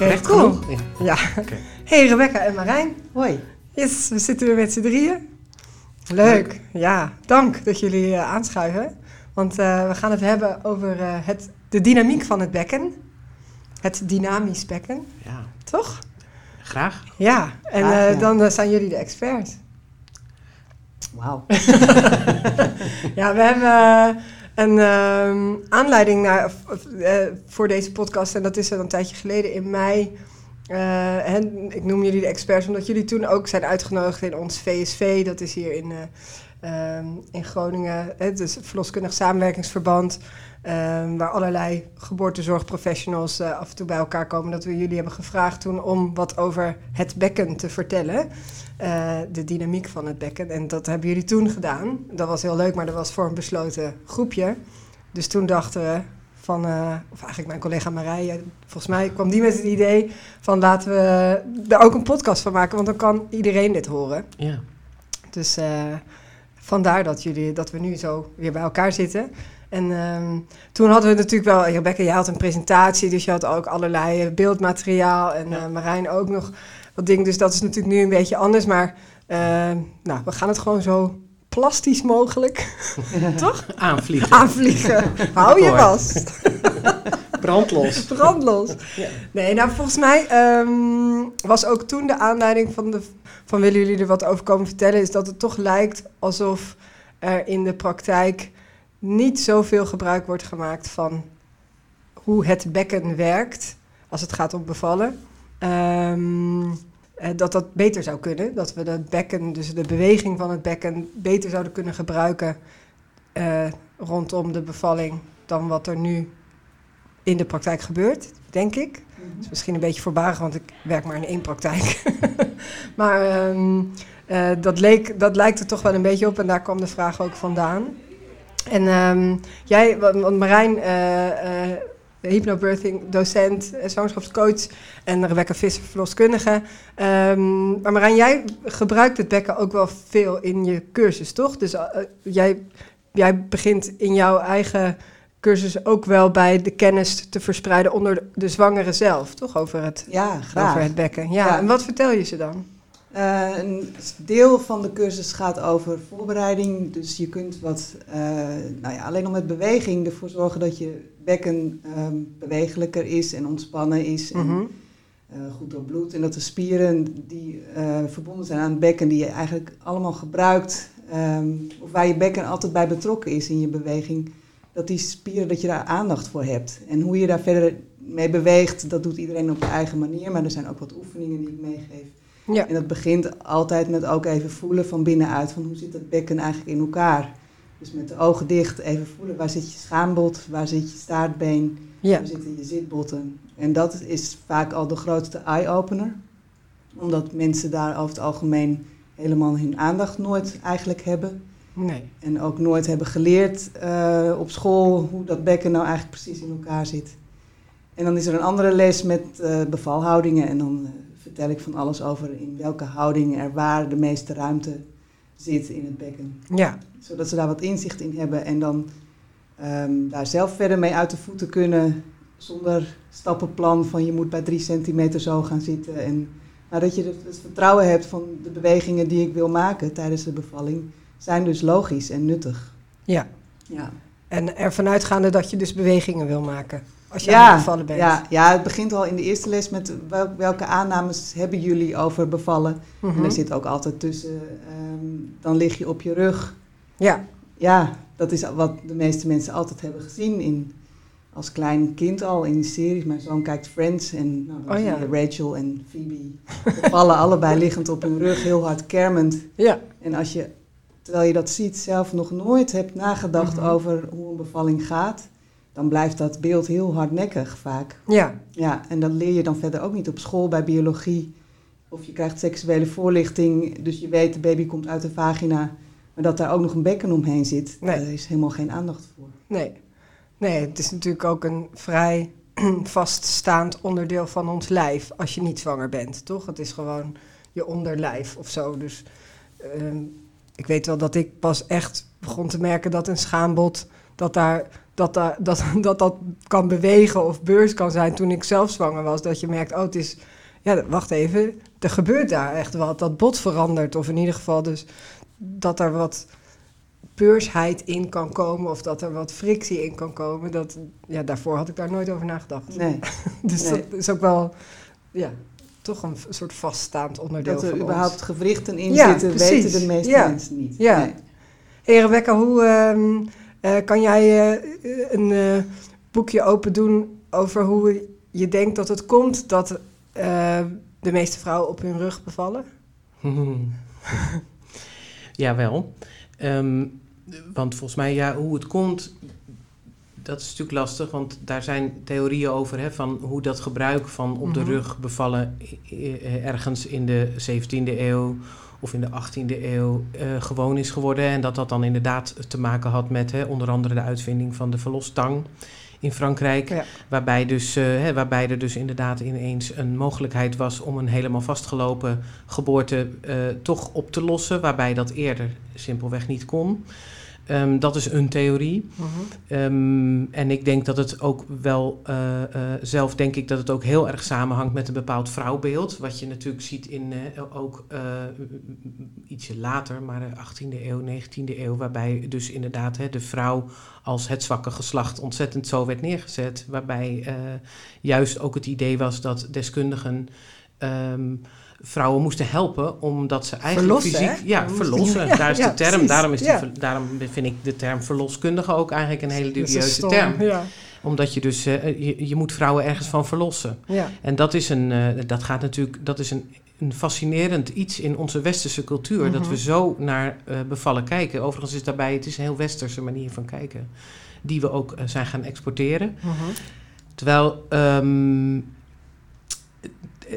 Oké, Recht cool. genoeg? Ja. Ja. Oké. Hey Rebecca en Marijn. Hoi. Yes, we zitten weer met z'n drieën. Leuk. Ja, dank dat jullie eh, aanschuiven. Want eh, we gaan het hebben over eh, het, de dynamiek van het bekken. Het dynamisch bekken, ja, toch? graag. Ja, en Graag, eh, ja. dan zijn jullie de experts. Wauw. Ja, we hebben eh, een ehm, aanleiding naar, eh, voor deze podcast. En dat is al een tijdje geleden in mei. Eh, en ik noem jullie de experts omdat jullie toen ook zijn uitgenodigd in ons VSV. Dat is hier in, eh, ehm, in Groningen. Is het verloskundig samenwerkingsverband. Ehm, waar allerlei geboortezorgprofessionals eh, af en toe bij elkaar komen. Dat we jullie hebben gevraagd toen om wat over het bekken te vertellen. Eh, de dynamiek van het bekken. En dat hebben jullie toen gedaan. Dat was heel leuk, maar dat was voor een besloten groepje. Dus toen dachten we van, eh, of eigenlijk mijn collega Marije, volgens mij kwam die met het idee van laten we er ook een podcast van maken, want dan kan iedereen dit horen. Ja. Dus vandaar dat, jullie, dat we nu zo weer bij elkaar zitten. En ehm, toen hadden we natuurlijk wel, Rebecca, jij had een presentatie, dus je had ook allerlei eh, beeldmateriaal en Ja. eh, Marijn ook nog wat dingen. Dus dat is natuurlijk nu een beetje anders, maar eh, nou, we gaan het gewoon zo plastisch mogelijk toch Aanvliegen. aanvliegen. Hou je vast. Brandlos. Brandlos. Ja. Nee, nou volgens mij ehm, was ook toen de aanleiding van, de, van willen jullie er wat over komen vertellen, is dat het toch lijkt alsof er in de praktijk niet zoveel gebruik wordt gemaakt van hoe het bekken werkt als het gaat om bevallen. Ehm, eh, dat dat beter zou kunnen. Dat we het bekken, dus de beweging van het bekken, beter zouden kunnen gebruiken eh, rondom de bevalling dan wat er nu in de praktijk gebeurt, denk ik. Dat is misschien een beetje voorbarig, want ik werk maar in één praktijk. maar ehm, eh, dat, leek, dat lijkt er toch wel een beetje op en daar kwam de vraag ook vandaan. En ehm, jij, want Marijn, eh, hypnobirthing docent, eh, zwangerschapscoach en Rebecca Visser, verloskundige. Ehm, maar Marijn, jij gebruikt het bekken ook wel veel in je cursus, toch? Dus jij, jij begint in jouw eigen cursus ook wel bij de kennis te verspreiden onder de, de zwangere zelf, toch? Over het, Ja, graag. over het bekken. Ja, Ja. en wat vertel je ze dan? Eh, een deel van de cursus gaat over voorbereiding. Dus je kunt wat, eh, nou ja, alleen al met beweging ervoor zorgen dat je bekken ehm, bewegelijker is en ontspannen is. En Mhm. eh, goed doorbloedt. En dat de spieren die verbonden zijn aan het bekken, die je eigenlijk allemaal gebruikt, ehm, of waar je bekken altijd bij betrokken is in je beweging, dat die spieren, dat je daar aandacht voor hebt. En hoe je daar verder mee beweegt, dat doet iedereen op je eigen manier. Maar er zijn ook wat oefeningen die ik meegeef. Ja. En dat begint altijd met ook even voelen van binnenuit, van hoe zit het bekken eigenlijk in elkaar. Dus met de ogen dicht even voelen, waar zit je schaambod, waar zit je staartbeen, Ja. waar zitten je zitbotten. En dat is vaak al de grootste eye-opener. Omdat mensen daar over het algemeen helemaal hun aandacht nooit eigenlijk hebben. Nee. En ook nooit hebben geleerd eh, op school hoe dat bekken nou eigenlijk precies in elkaar zit. En dan is er een andere les met eh, bevalhoudingen. En dan eh, vertel ik van alles over in welke houding er waar de meeste ruimte zit in het bekken. Ja. Zodat ze daar wat inzicht in hebben en dan ehm, daar zelf verder mee uit de voeten kunnen. Zonder stappenplan van je moet bij drie centimeter zo gaan zitten. En maar dat je het, het vertrouwen hebt van de bewegingen die ik wil maken tijdens de bevalling. Zijn dus logisch en nuttig. Ja. Ja. En ervan uitgaande dat je dus bewegingen wil maken. Als je het bevallen bent. Ja, ja, het begint al in de eerste les met wel- welke aannames hebben jullie over bevallen. Mhm. En er zit ook altijd tussen, ehm, dan lig je op je rug. Ja. Ja, dat is wat de meeste mensen altijd hebben gezien in, als klein kind al in de series. Mijn zoon kijkt Friends en nou, dan Oh ja. Rachel en Phoebe bevallen allebei liggend op hun rug, heel hard kermend. Ja. En als je, terwijl je dat ziet, zelf nog nooit hebt nagedacht Mhm. over hoe een bevalling gaat, dan blijft dat beeld heel hardnekkig vaak. Ja. Ja, en dat leer je dan verder ook niet op school bij biologie. Of je krijgt seksuele voorlichting, dus je weet de baby komt uit de vagina, maar dat daar ook nog een bekken omheen zit, Nee. daar is helemaal geen aandacht voor. Nee. Nee, het is natuurlijk ook een vrij vaststaand onderdeel van ons lijf als je niet zwanger bent, toch? Het is gewoon je onderlijf of zo. Dus ehm, ik weet wel dat ik pas echt begon te merken dat een schaambod, dat daar, dat, da- dat, dat dat kan bewegen of beurs kan zijn toen ik zelf zwanger was. Dat je merkt, oh, het is, ja, wacht even, er gebeurt daar echt wat. Dat bot verandert, of in ieder geval dus dat er wat beursheid in kan komen of dat er wat frictie in kan komen. Dat, ja, daarvoor had ik daar nooit over nagedacht. Nee, Dus Nee. dat is ook wel, ja, toch een soort vaststaand onderdeel dat er van überhaupt ons. gewrichten in Ja, zitten, precies. weten de meeste Ja. mensen niet. Ja. Nee. Hey Rebecca, hoe ehm, eh, kan jij eh, een eh, boekje open doen over hoe je denkt dat het komt dat eh, de meeste vrouwen op hun rug bevallen? Jawel. Ehm want volgens mij, ja, hoe het komt, dat is natuurlijk lastig. Want daar zijn theorieën over, hè, van hoe dat gebruik van op de Mhm. rug bevallen ergens in de 17e eeuw of in de 18e eeuw eh, gewoon is geworden. En dat dat dan inderdaad te maken had met hè, onder andere de uitvinding van de verlostang in Frankrijk. Ja. Waarbij, dus, eh, hè, waarbij er dus inderdaad ineens een mogelijkheid was om een helemaal vastgelopen geboorte eh, toch op te lossen. Waarbij dat eerder simpelweg niet kon. Ehm, dat is een theorie. Ehm, en ik denk dat het ook wel, eh, eh, zelf denk ik dat het ook heel erg samenhangt met een bepaald vrouwbeeld. Wat je natuurlijk ziet in eh, ook ietsje later, maar de 18e eeuw, 19e eeuw, waarbij dus inderdaad hè, de vrouw als het zwakke geslacht ontzettend zo werd neergezet. Waarbij juist ook het idee was dat deskundigen. ehm, vrouwen moesten helpen omdat ze eigenlijk Verlossen, fysiek hè? ja verlossen ja, daar is de term daarom is die daarom vind ik de term verloskundige ook eigenlijk een hele dubieuze term Ja. omdat je dus eh, je, je moet vrouwen ergens van verlossen Ja. en dat is een eh, dat gaat natuurlijk dat is een een fascinerend iets in onze westerse cultuur dat Mhm. we zo naar eh, bevallen kijken overigens is daarbij het is een heel westerse manier van kijken die we ook eh, zijn gaan exporteren Mhm. Terwijl. ehm,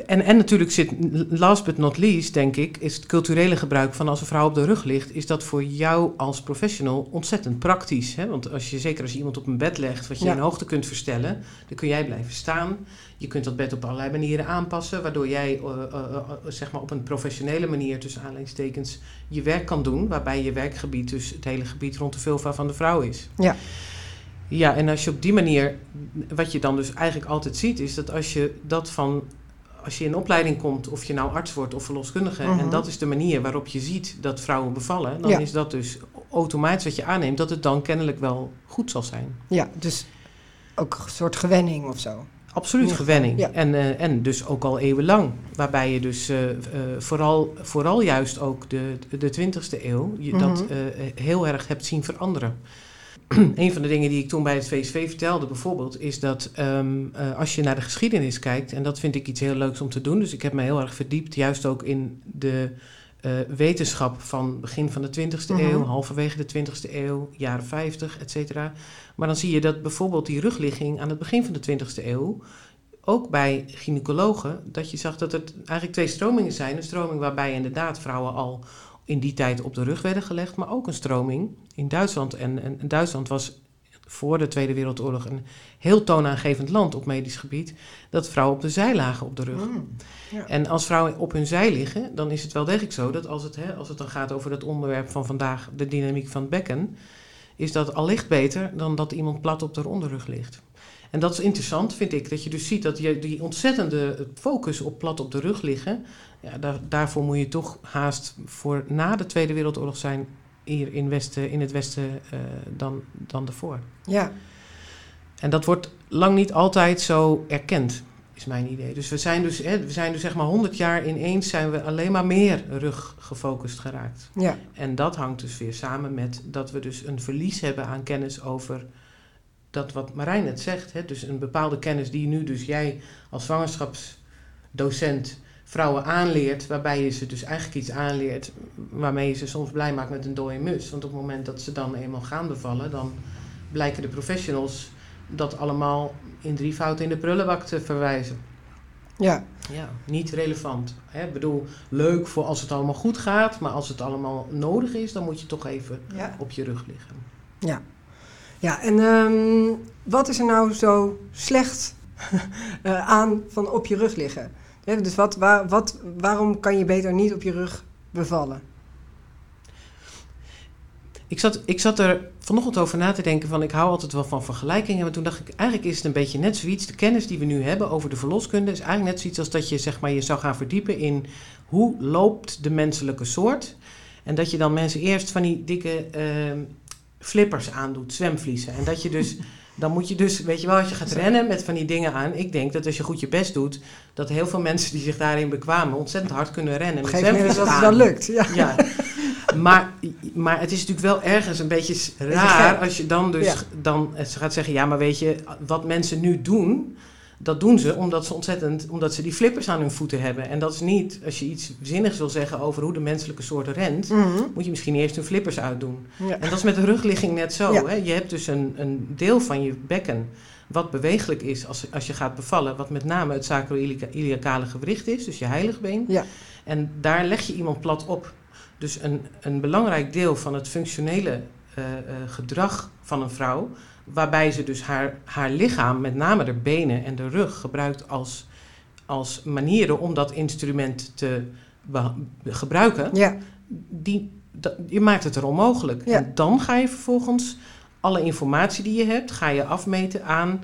en, en natuurlijk zit, last but not least, denk ik, is het culturele gebruik van als een vrouw op de rug ligt, is dat voor jou als professional ontzettend praktisch. Hè? Want als je, zeker als je iemand op een bed legt, wat je Ja. in hoogte kunt verstellen, dan kun jij blijven staan. Je kunt dat bed op allerlei manieren aanpassen, waardoor jij eh, eh, eh, zeg maar op een professionele manier, tussen aanleidingstekens, je werk kan doen, waarbij je werkgebied dus het hele gebied rond de vulva van de vrouw is. Ja. Ja, en als je op die manier, wat je dan dus eigenlijk altijd ziet, is dat als je dat van, als je in opleiding komt, of je nou arts wordt of verloskundige, Mhm. en dat is de manier waarop je ziet dat vrouwen bevallen, dan Ja. is dat dus automatisch wat je aanneemt, dat het dan kennelijk wel goed zal zijn. ja, dus ook een soort gewenning of zo. Absoluut Ja. gewenning. Ja. En, eh, en dus ook al eeuwenlang. Waarbij je dus eh, eh, vooral, vooral juist ook de, de 20e eeuw je dat Mhm. heel erg hebt zien veranderen. een van de dingen die ik toen bij het VSV vertelde bijvoorbeeld, is dat ehm, eh, als je naar de geschiedenis kijkt, en dat vind ik iets heel leuks om te doen, dus ik heb me heel erg verdiept, juist ook in de eh, wetenschap van begin van de 20e Mhm. eeuw, halverwege de 20e eeuw, jaren 50, et cetera. Maar dan zie je dat bijvoorbeeld die rugligging aan het begin van de 20e eeuw, ook bij gynaecologen, dat je zag dat er eigenlijk twee stromingen zijn. Een stroming waarbij inderdaad vrouwen al in die tijd op de rug werden gelegd, maar ook een stroming in Duitsland. En, en, en Duitsland was voor de Tweede Wereldoorlog een heel toonaangevend land op medisch gebied, dat vrouwen op de zij lagen op de rug. Mm. Ja. En als vrouwen op hun zij liggen, dan is het wel degelijk zo dat als het, hè, als het dan gaat over het onderwerp van vandaag, de dynamiek van het bekken, is dat allicht beter dan dat iemand plat op de onderrug ligt. En dat is interessant, vind ik, dat je dus ziet dat je die ontzettende focus op plat op de rug liggen, ja, daar, daarvoor moet je toch haast voor na de Tweede Wereldoorlog zijn hier in, Westen, in het Westen eh, dan, dan ervoor. Ja. En dat wordt lang niet altijd zo erkend, is mijn idee. Dus we zijn dus, hè, we zijn dus zeg maar 100 jaar ineens zijn we alleen maar meer rug gefocust geraakt. Ja. En dat hangt dus weer samen met dat we dus een verlies hebben aan kennis over dat wat Marijn net zegt. Hè? Dus een bepaalde kennis die nu dus jij als zwangerschapsdocent vrouwen aanleert, waarbij je ze dus eigenlijk iets aanleert waarmee je ze soms blij maakt met een dode mus. Want op het moment dat ze dan eenmaal gaan bevallen, dan blijken de professionals dat allemaal in drievoud in de prullenbak te verwijzen. Ja. Ja, niet relevant. Hè? Ik bedoel, leuk voor als het allemaal goed gaat, maar als het allemaal nodig is, dan moet je toch even Ja. op je rug liggen. Ja. Ja, en ehm, wat is er nou zo slecht eh, aan van op je rug liggen? Dus wat, waar, wat, waarom kan je beter niet op je rug bevallen? Ik zat, ik zat er vanochtend over na te denken van ik hou altijd wel van vergelijkingen. Maar toen dacht ik, eigenlijk is het een beetje net zoiets. De kennis die we nu hebben over de verloskunde is eigenlijk net zoiets als dat je zeg maar je zou gaan verdiepen in hoe loopt de menselijke soort. En dat je dan mensen eerst van die dikke ehm, flippers aandoet, zwemvliezen. En dat je dus, dan moet je dus, weet je wel, als je gaat rennen met van die dingen aan. Ik denk dat als je goed je best doet, dat heel veel mensen die zich daarin bekwamen ontzettend hard kunnen rennen. Op een gegeven moment dat het aan. lukt. Ja. Ja, maar, maar het is natuurlijk wel ergens een beetje raar als je dan dus Ja. dan gaat zeggen, ja, maar weet je, wat mensen nu doen, dat doen ze omdat ze ontzettend, omdat ze die flippers aan hun voeten hebben. En dat is niet, als je iets zinnigs wil zeggen over hoe de menselijke soort rent, Mhm. moet je misschien eerst hun flippers uitdoen. Ja. En dat is met de rugligging net zo. Ja. Hè? Je hebt dus een, een deel van je bekken wat bewegelijk is als, als je gaat bevallen, wat met name het sacroiliacale gewricht is, dus je heiligbeen. Ja. En daar leg je iemand plat op. Dus een, een belangrijk deel van het functionele eh, eh, gedrag van een vrouw, waarbij ze dus haar, haar lichaam, met name de benen en de rug, gebruikt als, als manieren om dat instrument te gebruiken, Ja. die, je maakt het er onmogelijk. Ja. En dan ga je vervolgens alle informatie die je hebt, ga je afmeten aan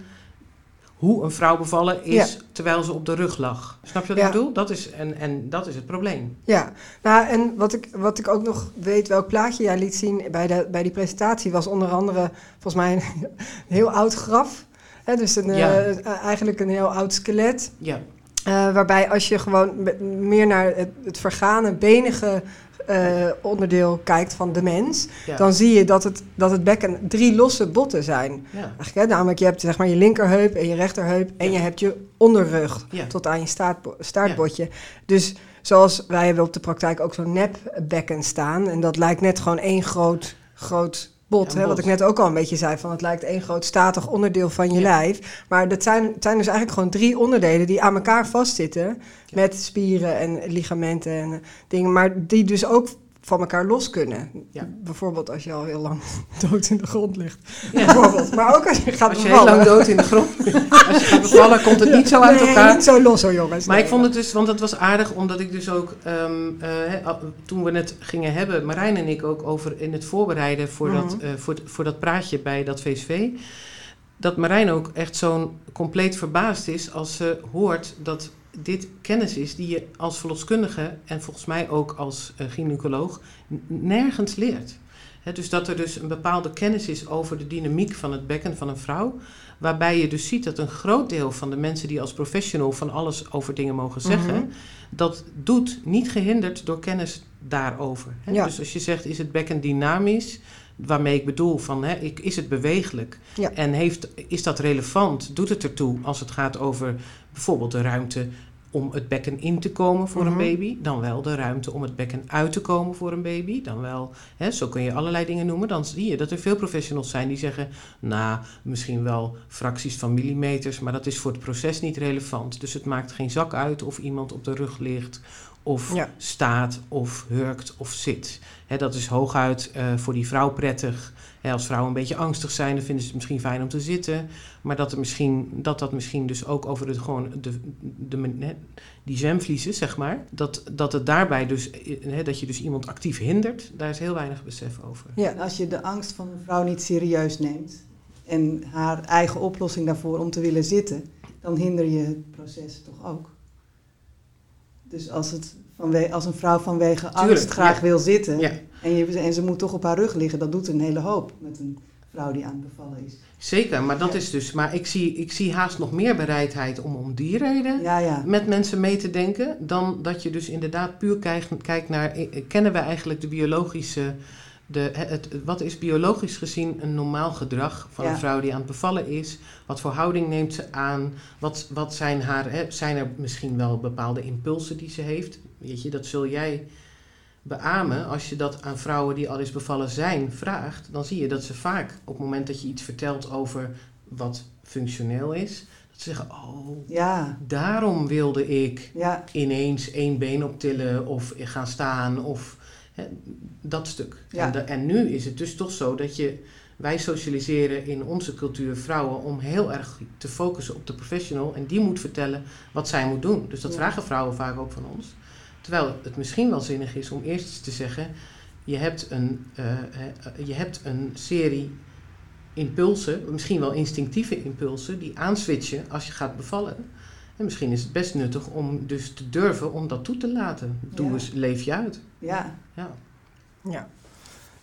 hoe een vrouw bevallen is terwijl ze op de rug lag. Snap je wat Ja. ik bedoel? Dat is, en, en dat is het probleem. Ja, nou en wat ik, wat ik ook nog weet, welk plaatje jij liet zien bij, de, bij die presentatie, was onder andere volgens mij een, heel oud graf. Hè, dus een, Ja. eh, eigenlijk een heel oud skelet. Ja, Eh, waarbij als je gewoon meer naar het, het vergane, benige eh, onderdeel kijkt van de mens, ja, dan zie je dat het, dat het bekken drie losse botten zijn. ja, Eigenlijk, hè, namelijk je hebt zeg maar je linkerheup en je rechterheup en Ja. je hebt je onderrug tot aan je staartbo- staartbotje. Dus zoals wij hebben op de praktijk ook zo'n nepbekken staan. En dat lijkt net gewoon één groot, groot bot. Ja, wat ik net ook al een beetje zei. Van het lijkt één groot statig onderdeel van je Ja. lijf. Maar dat zijn, zijn dus eigenlijk gewoon drie onderdelen die aan elkaar vastzitten. Met spieren en ligamenten en dingen. Maar die dus ook van elkaar los kunnen. Ja. Bijvoorbeeld als je al heel lang dood in de grond ligt. Ja. Bijvoorbeeld. Maar ook als je gaat Als je heel lang dood in de grond als je gaat bevallen, komt het niet zo uit nee, elkaar. niet zo los hoor jongens. Maar Nee. ik vond het dus, want het was aardig, omdat ik dus ook, ehm, eh, toen we het gingen hebben, Marijn en ik ook over in het voorbereiden voor, dat, Mhm. eh, voor, voor dat praatje bij dat VSV, dat Marijn ook echt zo'n compleet verbaasd is als ze hoort dat dit kennis is die je als verloskundige en volgens mij ook als eh, gynaecoloog nergens leert. Dus dat er dus een bepaalde kennis is over de dynamiek van het bekken van een vrouw. Waarbij je dus ziet dat een groot deel van de mensen die als professional van alles over dingen mogen zeggen, Mhm. dat doet niet gehinderd door kennis daarover. Ja. Dus als je zegt, is het bekken dynamisch? Waarmee ik bedoel van, hè, ik- is het bewegelijk? Ja. En heeft, is dat relevant? Doet het ertoe als het gaat over bijvoorbeeld de ruimte om het bekken in te komen voor Mhm. een baby? Dan wel de ruimte om het bekken uit te komen voor een baby? Dan wel, hè, zo kun je allerlei dingen noemen. Dan zie je dat er veel professionals zijn die zeggen, nou, misschien wel fracties van millimeters, maar dat is voor het proces niet relevant. Dus het maakt geen zak uit of iemand op de rug ligt of Ja. staat of hurkt of zit. Hè, dat is hooguit eh, voor die vrouw prettig. Als vrouwen een beetje angstig zijn, dan vinden ze het misschien fijn om te zitten. Maar dat, misschien, dat dat misschien dus ook over het, gewoon de, de, hè, die zwemvliezen, zeg maar. Dat, dat het daarbij dus, eh, hè, dat je dus iemand actief hindert, daar is heel weinig besef over. Ja. Als je de angst van een vrouw niet serieus neemt en haar eigen oplossing daarvoor om te willen zitten, dan hinder je het proces toch ook. Dus als, het vanwe- als een vrouw vanwege angst Tuurlijk, graag ja. wil zitten Ja, en, je, en ze moet toch op haar rug liggen, dat doet een hele hoop met een vrouw die aan het bevallen is. zeker. Maar dat Ja. is dus, maar ik zie, ik zie haast nog meer bereidheid om om die reden Ja, ja. met mensen mee te denken, dan dat je dus inderdaad puur kijkt, kijkt naar, eh, kennen we eigenlijk de biologische, de, het, wat is biologisch gezien een normaal gedrag van Ja. een vrouw die aan het bevallen is? Wat voor houding neemt ze aan? Wat, wat zijn haar, hè, zijn er misschien wel bepaalde impulsen die ze heeft? Weet je, dat zul jij beamen. Als je dat aan vrouwen die al eens bevallen zijn vraagt, dan zie je dat ze vaak op het moment dat je iets vertelt over wat functioneel is, dat ze zeggen, oh, Ja, Daarom wilde ik ja, ineens één been optillen of gaan staan of dat stuk. Ja. En, de- en nu is het dus toch zo dat je, wij socialiseren in onze cultuur vrouwen om heel erg te focussen op de professional en die moet vertellen wat zij moet doen. Dus dat Ja. vragen vrouwen vaak ook van ons. Terwijl het misschien wel zinnig is om eerst eens te zeggen, Je hebt een, eh, eh, je hebt een serie impulsen, misschien wel instinctieve impulsen, die aanswitchen als je gaat bevallen. En misschien is het best nuttig om dus te durven om dat toe te laten. Doe Ja. eens, leef je uit. Ja, Ja. Ja.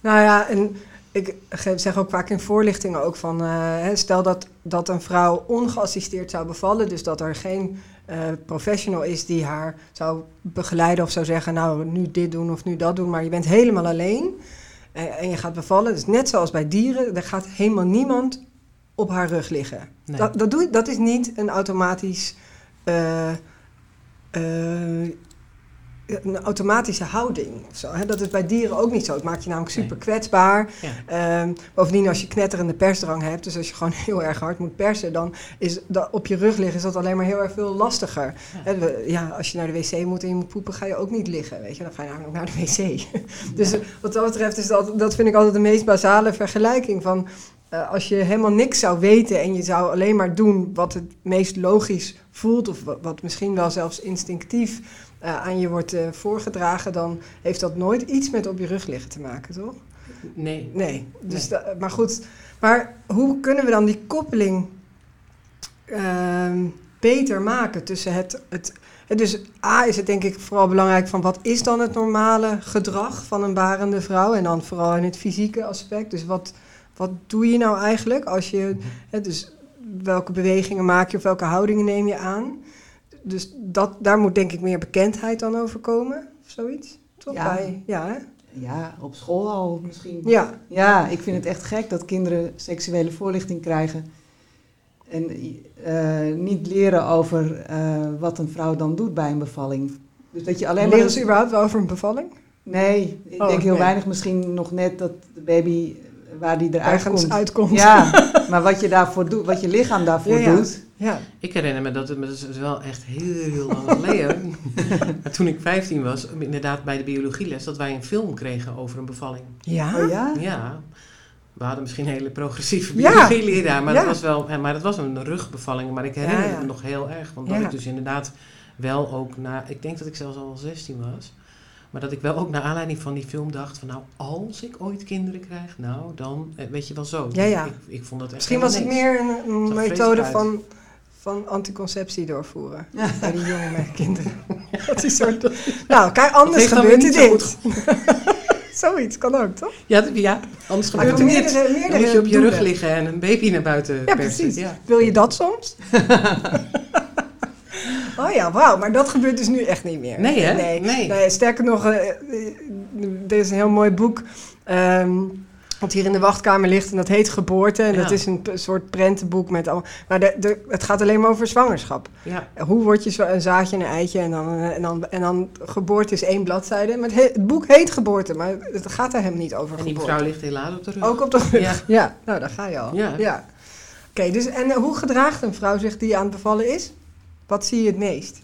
Nou ja, en ik geef- zeg ook vaak in voorlichtingen ook van... eh, stel dat, dat een vrouw ongeassisteerd zou bevallen... dus dat er geen eh, professional is die haar zou begeleiden... of zou zeggen, nou, nu dit doen of nu dat doen... maar je bent helemaal alleen en, en je gaat bevallen. Dus net zoals bij dieren, er gaat helemaal niemand op haar rug liggen. Nee. Dat, dat, doe, dat is niet een automatisch... eh, een automatische houding. Of zo, hè? Dat is bij dieren ook niet zo. Het maakt je namelijk super kwetsbaar. Ja. Ehm, bovendien, als je knetterende persdrang hebt, dus als je gewoon heel erg hard moet persen, dan is dat op je rug liggen is dat alleen maar heel erg veel lastiger. Ja. Hè, ja, als je naar de wc moet en je moet poepen, ga je ook niet liggen. Weet je, dan ga je namelijk naar de wc. dus wat dat betreft is dat, dat vind ik altijd de meest basale vergelijking van. eh, als je helemaal niks zou weten en je zou alleen maar doen wat het meest logisch voelt, of wat, wat misschien wel zelfs instinctief aan je wordt eh, voorgedragen, dan heeft dat nooit iets met op je rug liggen te maken, toch? Nee. Nee, dus Nee. maar goed. Maar hoe kunnen we dan die koppeling ehm, beter maken tussen het, het... het- Dus A is het denk ik vooral belangrijk van wat is dan het normale gedrag van een barende vrouw? En dan vooral in het fysieke aspect. Dus wat, wat doe je nou eigenlijk als je... Hè, dus welke bewegingen maak je of welke houdingen neem je aan? Dus dat, daar moet denk ik meer bekendheid dan over komen, of zoiets. Toch? Ja. Bij, ja, hè? ja, op school al misschien. Ja, Ja, ik vind het echt gek dat kinderen seksuele voorlichting krijgen. En eh, niet leren over eh, wat een vrouw dan doet bij een bevalling. Dus dat je alleen maar... Leren ze überhaupt wel over een bevalling? Nee, ik Oh, denk heel nee. weinig. Misschien nog net dat de baby waar die eruit Ergens komt. uitkomt. Ja, maar wat je daarvoor doet, wat je lichaam daarvoor Ja, ja. doet. Ja. Ik herinner me dat het dat is wel echt heel, heel lang geleden. maar toen ik 15 was, inderdaad bij de biologieles, dat wij een film kregen over een bevalling. Ja? Oh ja? Ja, we hadden misschien een hele progressieve Ja. biologieleraar, maar, Ja. dat was wel, maar dat was een rugbevalling. Maar ik herinner Ja, ja. me nog heel erg, want dat Ja. ik dus inderdaad wel ook na, ik denk dat ik zelfs al 16 was, maar dat ik wel ook naar aanleiding van die film dacht van nou, als ik ooit kinderen krijg, nou dan, eh, weet je wel zo. Ja, ja. Ik, ik vond dat echt Misschien was het meer een, methode van, van anticonceptie doorvoeren. Bij die jongen met kinderen. Dat is soort... Nou, kijk, anders gebeurt er niet dit. Zoiets kan ook, toch? Ja, ja, anders Maar gebeurt er niets. meerdere Dan moet je op je rug liggen en een baby naar buiten Ja, persen. precies. Ja. Wil je dat soms? oh ja, wauw. Maar dat gebeurt dus nu echt niet meer. Nee, hè? Nee. Nee. Nee, sterker nog, er is een heel mooi boek... ehm, wat hier in de wachtkamer ligt en dat heet Geboorte. En Ja. dat is een soort prentenboek met al. Maar de, de, het gaat alleen maar over zwangerschap. Ja. Hoe word je zo een zaadje en een eitje en dan, en dan, en dan geboorte is één bladzijde. Maar het, he- het boek heet Geboorte, maar het gaat er helemaal niet over En die geboorte. vrouw ligt helaas op de rug. Ook op de rug. Ja. Ja, nou daar ga je al. Ja. Oké, dus en eh, hoe gedraagt een vrouw zich die aan het bevallen is? Wat zie je het meest?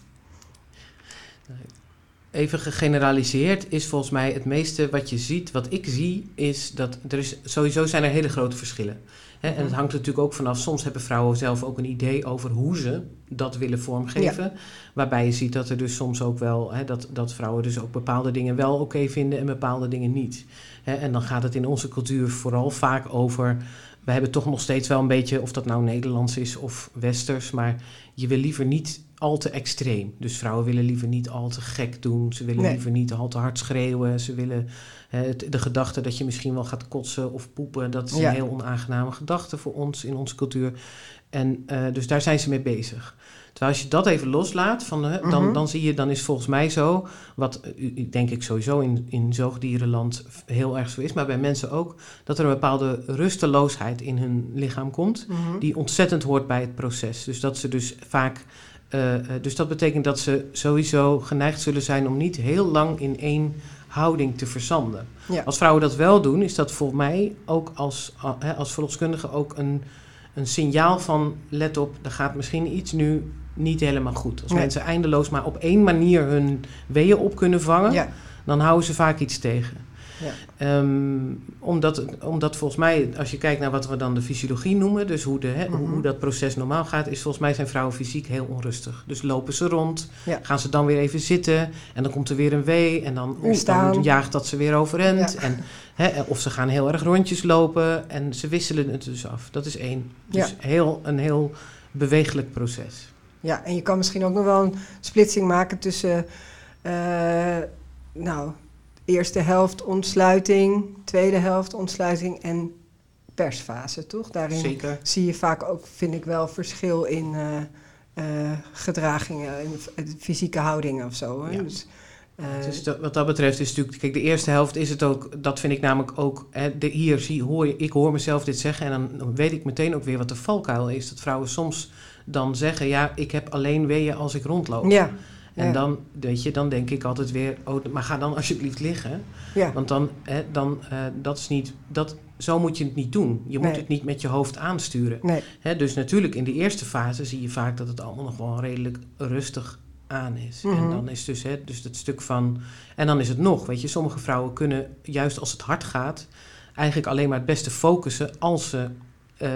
Even gegeneraliseerd is volgens mij het meeste wat je ziet, wat ik zie, is dat er is sowieso zijn er hele grote verschillen. Hè, en het hangt er natuurlijk ook vanaf. Soms hebben vrouwen zelf ook een idee over hoe ze dat willen vormgeven. Waarbij je ziet dat er dus soms ook wel, hè, dat, dat vrouwen dus ook bepaalde dingen wel oké vinden en bepaalde dingen niet. Hè, en dan gaat het in onze cultuur vooral vaak over. We hebben toch nog steeds wel een beetje, of dat nou Nederlands is of Westers, maar je wil liever niet al te extreem. Dus vrouwen willen liever niet al te gek doen. Ze willen Nee. liever niet al te hard schreeuwen. Ze willen de gedachte dat je misschien wel gaat kotsen of poepen. Dat is Ja. een heel onaangename gedachte voor ons in onze cultuur. En eh, dus daar zijn ze mee bezig. Terwijl als je dat even loslaat, van, dan, Mhm. dan zie je, dan is volgens mij zo, wat eh, denk ik sowieso in, in zoogdierenland heel erg zo is, maar bij mensen ook, dat er een bepaalde rusteloosheid in hun lichaam komt die ontzettend hoort bij het proces. Dus dat ze dus vaak. Eh, eh, dus dat betekent dat ze sowieso geneigd zullen zijn om niet heel lang in één houding te verzanden. Ja. Als vrouwen dat wel doen, is dat voor mij ook als, hè, als verloskundige ook een, een signaal van let op, er gaat misschien iets nu niet helemaal goed. Als Nee. mensen eindeloos maar op één manier hun weeën op kunnen vangen, Ja. dan houden ze vaak iets tegen. Ja. Um, omdat, omdat volgens mij, als je kijkt naar wat we dan de fysiologie noemen, dus hoe, de, hè, hoe mhm. dat proces normaal gaat, is volgens mij zijn vrouwen fysiek heel onrustig. Dus lopen ze rond, gaan ze dan weer even zitten en dan komt er weer een wee en dan, jaagt dat ze weer overend. En, of ze gaan heel erg rondjes lopen en ze wisselen het dus af. Dat is één. Dus heel, een heel bewegelijk proces. Ja, en je kan misschien ook nog wel een splitsing maken tussen, uh, nou, eerste helft ontsluiting, tweede helft ontsluiting en persfase, toch? Daarin Zeker. zie je vaak ook, vind ik wel, verschil in uh, uh, gedragingen, in fysieke houdingen of zo. Hè? Ja. Dus, dus wat dat betreft is natuurlijk, kijk, de eerste helft is het ook, dat vind ik namelijk ook, hè, de, hier zie, hoor ik hoor mezelf dit zeggen en dan weet ik meteen ook weer wat de valkuil is. Dat vrouwen soms dan zeggen, ja, ik heb alleen weeën als ik rondloop. Ja. En dan, weet je, dan denk ik altijd weer, oh, maar ga dan alsjeblieft liggen. Ja. Want dan, hè, dan uh, dat is niet, dat, zo moet je het niet doen. Je moet het niet met je hoofd aansturen. Nee. Hè, dus natuurlijk in de eerste fase zie je vaak dat het allemaal nog wel redelijk rustig aan is. En mhm. dan is dus, hè, dus dat stuk van, en dan is het nog, weet je, sommige vrouwen kunnen, juist als het hard gaat, eigenlijk alleen maar het beste focussen als ze uh,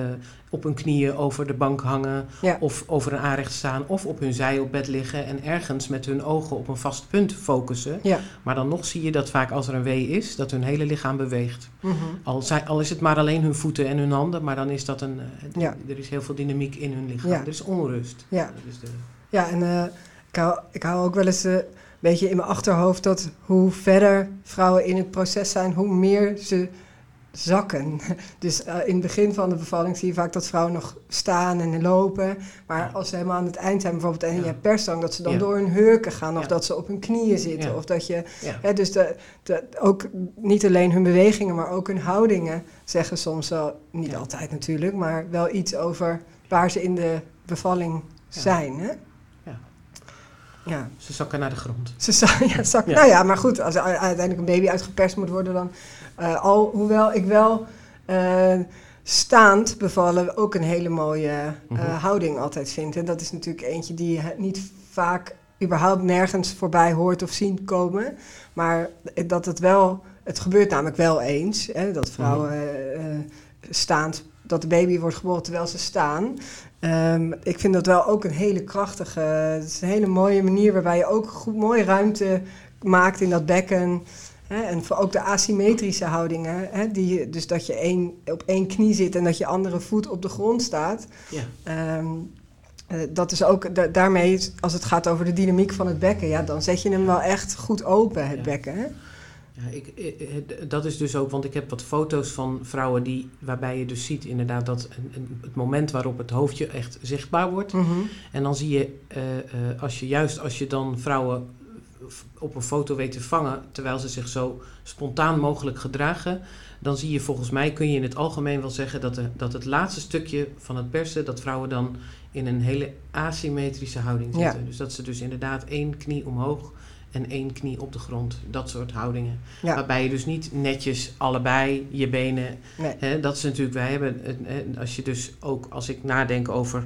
op hun knieën over de bank hangen of over een aanrecht staan of op hun zij op bed liggen en ergens met hun ogen op een vast punt focussen. Ja. Maar dan nog zie je dat vaak als er een wee is, dat hun hele lichaam beweegt. Mm al, al, is het maar alleen hun voeten en hun handen, maar dan is dat een, uh, er is heel veel dynamiek in hun lichaam. Er is onrust. Ja, de... ja en uh, ik, hou, ik hou ook wel eens een beetje in mijn achterhoofd dat hoe verder vrouwen in het proces zijn, hoe meer ze zakken. Dus uh, in het begin van de bevalling zie je vaak dat vrouwen nog staan en lopen. Maar als ze helemaal aan het eind zijn, bijvoorbeeld en je hebt persdrang, dat ze dan door hun hurken gaan of dat ze op hun knieën zitten. Of dat je, hè, dus de, de, ook niet alleen hun bewegingen, maar ook hun houdingen zeggen soms wel, niet altijd natuurlijk, maar wel iets over waar ze in de bevalling zijn. Hè? Ja. Ze zakken naar de grond. Ze zakken, ja, zakken. Nou ja, maar goed, als uiteindelijk een baby uitgeperst moet worden, dan uh, al, hoewel ik wel uh, staand bevallen ook een hele mooie uh, mm houding altijd vind. En dat is natuurlijk eentje die je niet vaak überhaupt nergens voorbij hoort of zien komen. Maar dat het wel, het gebeurt namelijk wel eens, hè, dat vrouwen mm staand, dat de baby wordt geboren terwijl ze staan. Um, ik vind dat wel ook een hele krachtige, het is een hele mooie manier waarbij je ook goed mooi ruimte maakt in dat bekken. Hè, en voor ook de asymmetrische houdingen, hè, die, dus dat je één, op één knie zit en dat je andere voet op de grond staat. Ja. Um, dat is ook daarmee, als het gaat over de dynamiek van het bekken, ja, dan zet je hem wel echt goed open, het bekken. Hè? Ja, ik, dat is dus ook, want ik heb wat foto's van vrouwen die, waarbij je dus ziet inderdaad dat een, het moment waarop het hoofdje echt zichtbaar wordt. Mm -hmm. En dan zie je, uh, uh, als je juist als je dan vrouwen op een foto weet te vangen, terwijl ze zich zo spontaan mogelijk gedragen, dan zie je volgens mij, kun je in het algemeen wel zeggen dat, de, dat het laatste stukje van het persen, dat vrouwen dan in een hele asymmetrische houding zitten. Dus dat ze dus inderdaad één knie omhoog en één knie op de grond. Dat soort houdingen. Waarbij je dus niet netjes allebei je benen. Hè, dat is natuurlijk, wij hebben, als je dus ook, als ik nadenk over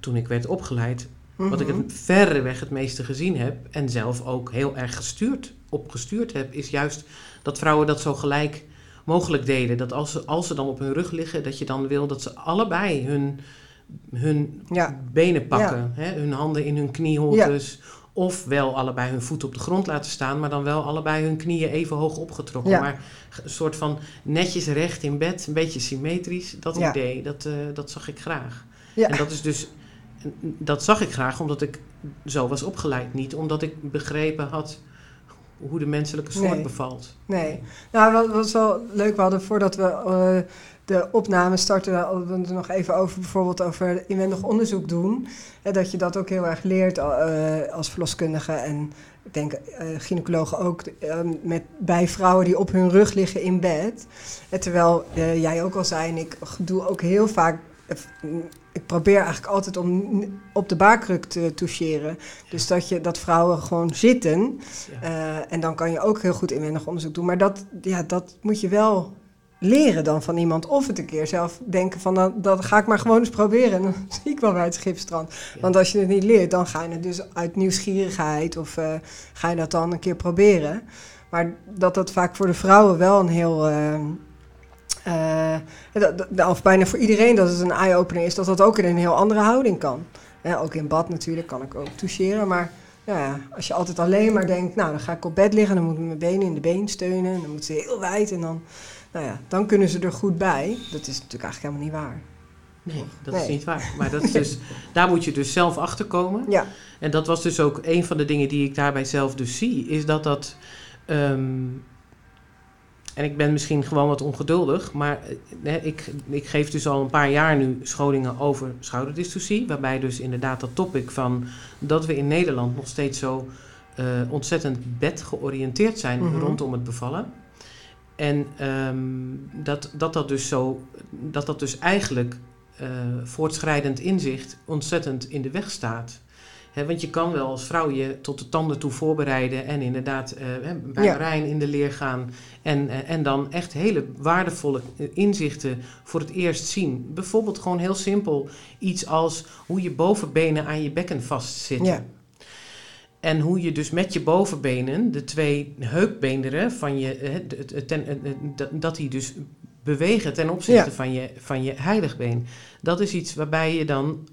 toen ik werd opgeleid, wat ik het mhm. verreweg het meeste gezien heb en zelf ook heel erg gestuurd, opgestuurd heb, is juist dat vrouwen dat zo gelijk mogelijk deden. Dat als ze, als ze dan op hun rug liggen, dat je dan wil dat ze allebei hun, hun benen pakken. Hè? Hun handen in hun knieholtes. Of wel allebei hun voeten op de grond laten staan, maar dan wel allebei hun knieën even hoog opgetrokken. Maar een soort van netjes recht in bed, een beetje symmetrisch. Dat idee, dat, uh, dat zag ik graag. En dat is dus dat zag ik graag omdat ik zo was opgeleid. Niet omdat ik begrepen had hoe de menselijke soort bevalt. Nee. Nou, wat was wel leuk. We hadden voordat we uh, de opname starten, hadden we het nog even over bijvoorbeeld over inwendig onderzoek doen. Hè, dat je dat ook heel erg leert uh, als verloskundige en ik denk uh, gynaecologen ook, met, bij vrouwen die op hun rug liggen in bed. En terwijl jij ook al zei, en ik doe ook heel vaak ik probeer eigenlijk altijd om op de baarkruk te toucheren. Dus dat, je, dat vrouwen gewoon zitten. Uh, en dan kan je ook heel goed inwendig onderzoek doen. Maar dat, ja, dat moet je wel leren dan van iemand. Of het een keer zelf denken van, dan, dat ga ik maar gewoon eens proberen. En dan zie ik wel bij het schipstrand. Want als je het niet leert, dan ga je het dus uit nieuwsgierigheid... of uh, ga je dat dan een keer proberen. Maar dat dat vaak voor de vrouwen wel een heel. eh, dat- dat- of bijna voor iedereen dat het een eye-opener is, dat dat ook in een heel andere houding kan. Ook in bad natuurlijk kan ik ook toucheren, maar nou ja, als je altijd alleen maar denkt, nou dan ga ik op bed liggen, dan moet ik mijn benen in de been steunen, en dan moet ze heel wijd en dan, nou ja, dan kunnen ze er goed bij. Dat is natuurlijk eigenlijk helemaal niet waar. Nee, dat is niet waar. Maar dat is dus, daar moet je dus zelf achter komen. Ja, En dat was dus ook een van de dingen die ik daarbij zelf dus zie, is dat dat. ehm, en ik ben misschien gewoon wat ongeduldig, maar eh, ik, ik geef dus al een paar jaar nu scholingen over schouderdystocie. Waarbij dus inderdaad dat topic van dat we in Nederland nog steeds zo eh, ontzettend bedgeoriënteerd zijn Mhm. rondom het bevallen. En ehm, dat, dat dat dus zo, dat dat dus eigenlijk eh, voortschrijdend inzicht ontzettend in de weg staat. Want je kan wel als vrouw je tot de tanden toe voorbereiden en inderdaad hè, bij Ja. Marijn in de leer gaan. En, eh, en dan echt hele waardevolle eh, inzichten voor het eerst zien. Bijvoorbeeld gewoon heel simpel iets als hoe je bovenbenen aan je bekken vastzitten. Ja. En hoe je dus met je bovenbenen, de twee heupbeenderen van je, ten- dat- dat die dus bewegen ten opzichte Ja. van, je, van je heiligbeen. Dat is iets waarbij je dan,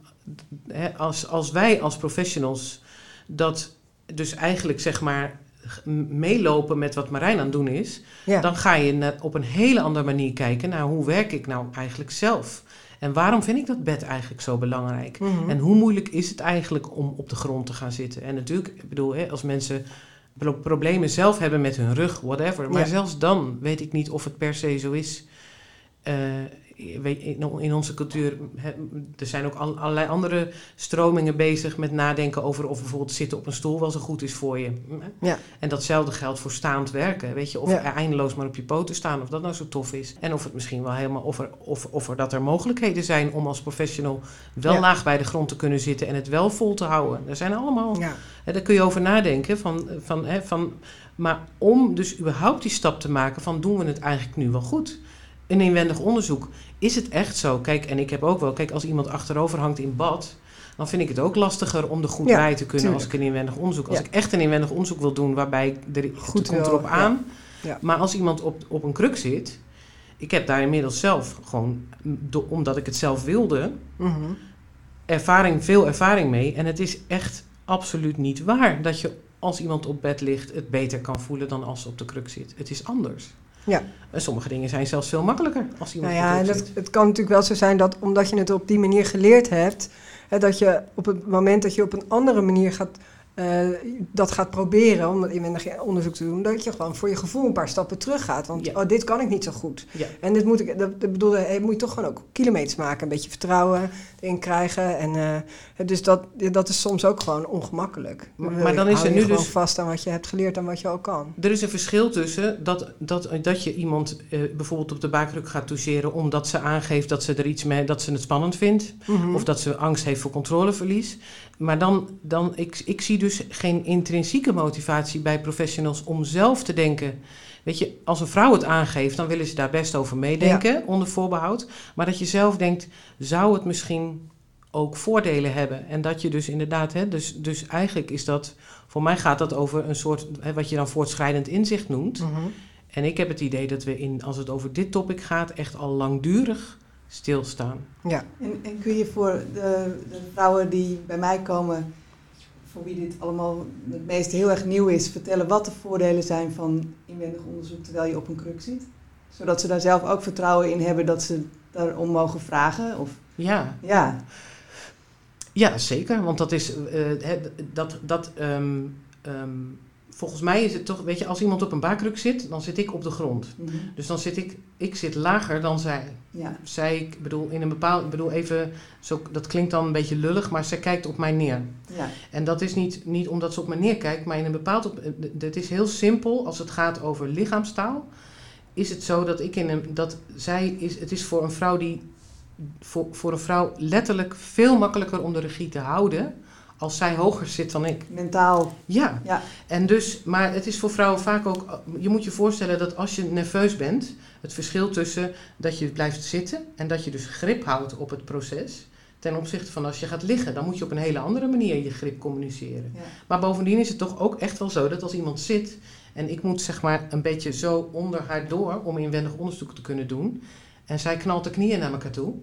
hè, als, als wij als professionals dat dus eigenlijk zeg maar meelopen met wat Marijn aan het doen is, ja. dan ga je op een hele andere manier kijken naar hoe werk ik nou eigenlijk zelf. En waarom vind ik dat bed eigenlijk zo belangrijk? Mhm. En hoe moeilijk is het eigenlijk om op de grond te gaan zitten? En natuurlijk, ik bedoel, hè, als mensen pro- problemen zelf hebben met hun rug, whatever. Maar Ja. zelfs dan weet ik niet of het per se zo is. Eh, in, onze cultuur, er zijn ook al- allerlei andere stromingen bezig met nadenken over of bijvoorbeeld zitten op een stoel wel zo goed is voor je. Ja. En datzelfde geldt voor staand werken. Weet je, of Ja. er eindeloos maar op je poten staan, of dat nou zo tof is. En of het misschien wel helemaal, of er, of, of er dat er mogelijkheden zijn om als professional wel Ja. laag bij de grond te kunnen zitten en het wel vol te houden. Er zijn allemaal, Ja. hè, daar kun je over nadenken. Van, van, hè, van, maar om dus überhaupt die stap te maken van doen we het eigenlijk nu wel goed? Een inwendig onderzoek. Is het echt zo? Kijk, en ik heb ook wel, kijk, als iemand achterover hangt in bad, dan vind ik het ook lastiger om er goed Ja, bij te kunnen als ik een inwendig onderzoek. Als Ja. ik echt een inwendig onderzoek wil doen waarbij ik er, Goed komt erop aan. Ja. Maar als iemand op, op een kruk zit, ik heb daar inmiddels zelf gewoon, do- omdat ik het zelf wilde, Mhm. ervaring, veel ervaring mee. En het is echt absoluut niet waar dat je als iemand op bed ligt het beter kan voelen dan als ze op de kruk zit. Het is anders. Ja. En sommige dingen zijn zelfs veel makkelijker als iemand Nou ja, en dat, het kan natuurlijk wel zo zijn dat omdat je het op die manier geleerd hebt, hè, dat je op het moment dat je op een andere manier gaat, dat gaat proberen om inwendig onderzoek te doen, dat je gewoon voor je gevoel een paar stappen terug gaat. Want Ja. oh, dit kan ik niet zo goed. Ja. En dit moet ik, dat, dat bedoel, eh, moet je toch gewoon ook kilometers maken, een beetje vertrouwen erin krijgen. En, eh, dus dat, dat is soms ook gewoon ongemakkelijk. Maar- Dan maar dan is er nu gewoon dus- vast aan wat je hebt geleerd en wat je ook kan. Er is een verschil tussen dat, dat, dat je iemand eh, bijvoorbeeld op de buikkruk gaat toucheren omdat ze aangeeft dat ze er iets mee, dat ze het spannend vindt. Mhm. Of dat ze angst heeft voor controleverlies. Maar dan, dan ik, ik zie dus geen intrinsieke motivatie bij professionals om zelf te denken. Weet je, als een vrouw het aangeeft, dan willen ze daar best over meedenken, onder voorbehoud. Maar dat je zelf denkt, zou het misschien ook voordelen hebben? En dat je dus inderdaad, hè, dus, dus eigenlijk is dat, voor mij gaat dat over een soort, hè, wat je dan voortschrijdend inzicht noemt. Mhm. En ik heb het idee dat we, in, als het over dit topic gaat, echt al langdurig stilstaan. Ja. En, en kun je voor de, de vrouwen die bij mij komen, voor wie dit allemaal het meest heel erg nieuw is, vertellen wat de voordelen zijn van inwendig onderzoek terwijl je op een kruk zit? Zodat ze daar zelf ook vertrouwen in hebben dat ze daarom mogen vragen? Of, Ja, ja, Ja, zeker. Want dat is. eh, hè, dat, dat, ehm, ehm, volgens mij is het toch. Weet je, als iemand op een baarkruk zit, dan zit ik op de grond. mhm, Dus dan zit ik. Ik zit lager dan zij. ja, Zij, ik bedoel, in een bepaald. Ik bedoel even. Zo, dat klinkt dan een beetje lullig, maar zij kijkt op mij neer. ja, En dat is niet, niet omdat ze op mij neerkijkt, maar in een bepaald. Eh, het is heel simpel als het gaat over lichaamstaal. Is het zo dat ik in een. Dat zij is. Het is voor een vrouw die. Voor, voor een vrouw letterlijk veel makkelijker om de regie te houden. Als zij hoger zit dan ik. mentaal. Ja. Ja. En dus, maar het is voor vrouwen vaak ook. Je moet je voorstellen dat als je nerveus bent. het verschil tussen dat je blijft zitten. en dat je dus grip houdt op het proces. ten opzichte van als je gaat liggen. dan moet je op een hele andere manier je grip communiceren. Ja. Maar bovendien is het toch ook echt wel zo dat als iemand zit En ik moet zeg maar een beetje zo onder haar door om inwendig onderzoek te kunnen doen. En zij knalt de knieën naar elkaar toe.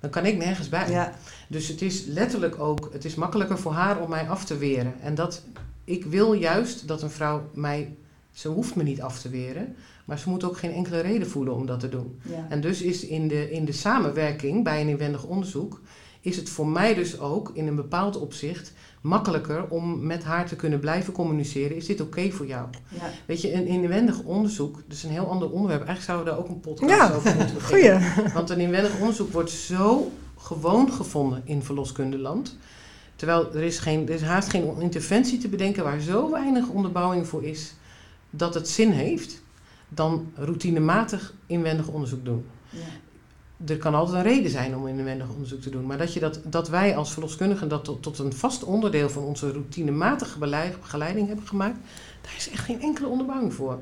Dan kan ik nergens bij. Ja. Dus het is letterlijk ook, het is makkelijker voor haar om mij af te weren. En dat, ik wil juist dat een vrouw mij, ze hoeft me niet af te weren, maar ze moet ook geen enkele reden voelen om dat te doen. Ja. En dus is in de, in de samenwerking bij een inwendig onderzoek, is het voor mij dus ook in een bepaald opzicht makkelijker om met haar te kunnen blijven communiceren. Is dit oké voor jou? Ja. Weet je, een inwendig onderzoek, is een heel ander onderwerp. Eigenlijk zouden we daar ook een podcast Ja, over moeten beginnen. Goeie. Want een inwendig onderzoek wordt zo gewoon gevonden in verloskundeland. Terwijl er is, geen, er is haast geen interventie te bedenken waar zo weinig onderbouwing voor is dat het zin heeft, dan routinematig inwendig onderzoek doen. Ja. Er kan altijd een reden zijn om inwendig onderzoek te doen, maar dat, je dat, dat wij als verloskundigen dat tot, tot een vast onderdeel van onze routinematige begeleiding hebben gemaakt, daar is echt geen enkele onderbouwing voor.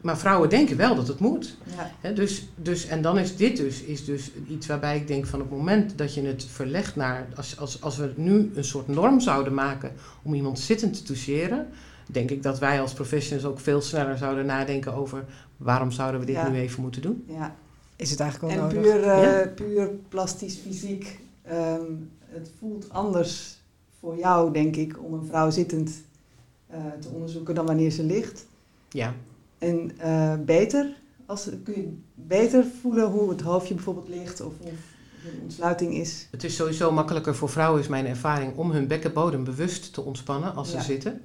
Maar vrouwen denken wel dat het moet. Ja. Dus, dus, en dan is dit dus, is dus iets waarbij ik denk van op het moment dat je het verlegt naar, als, als, als we nu een soort norm zouden maken om iemand zittend te toucheren, denk ik dat wij als professionals ook veel sneller zouden nadenken over waarom zouden we dit Ja. nu even moeten doen. Ja. Is het eigenlijk wel En nodig? puur, eh, Ja. puur plastisch fysiek, ehm, het voelt anders voor jou, denk ik, om een vrouw zittend eh, te onderzoeken dan wanneer ze ligt. Ja, En eh, beter, als, kun je beter voelen hoe het hoofdje bijvoorbeeld ligt of hoe de ontsluiting is. het is sowieso makkelijker voor vrouwen, is mijn ervaring, om hun bekkenbodem bewust te ontspannen als ze zitten.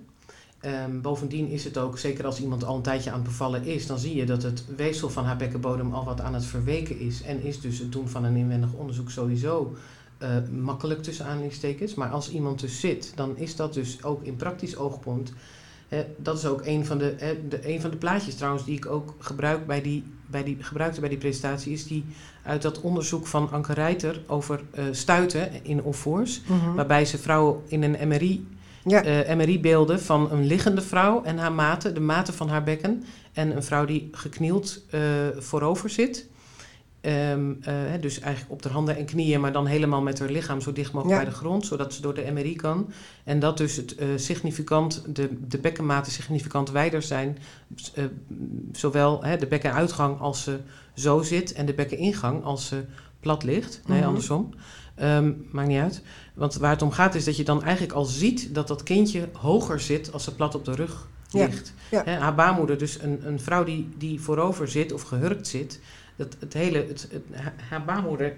Ehm, bovendien is het ook, zeker als iemand al een tijdje aan het bevallen is, dan zie je dat het weefsel van haar bekkenbodem al wat aan het verweken is. En is dus het doen van een inwendig onderzoek sowieso eh, makkelijk tussen aanhalingstekens. Maar als iemand dus zit, dan is dat dus ook in praktisch oogpunt. Hè, dat is ook een van de, hè, de, een van de plaatjes trouwens die ik ook gebruik bij die, bij die, gebruikte bij die presentatie, is die uit dat onderzoek van Anke Reiter over eh, stuiten in Onvoors. Mhm. Waarbij ze vrouwen in een MRI Ja. eh, MRI-beelden van een liggende vrouw en haar maten, de maten van haar bekken. En een vrouw die geknield eh, voorover zit. Ehm, eh, dus eigenlijk op de handen en knieën, maar dan helemaal met haar lichaam zo dicht mogelijk Ja. bij de grond, zodat ze door de MRI kan. En dat dus het significant, de, de bekkenmaten significant wijder zijn. zowel de bekkenuitgang als ze zo zit en de bekkeningang als ze plat ligt. Nee, Mhm. andersom. Ehm, maakt niet uit. Want waar het om gaat is dat je dan eigenlijk al ziet dat dat kindje hoger zit als ze plat op de rug ligt. ja. Hè, haar baarmoeder, dus een, een vrouw die, die voorover zit of gehurkt zit, dat het hele, het, het- ha- haar baarmoeder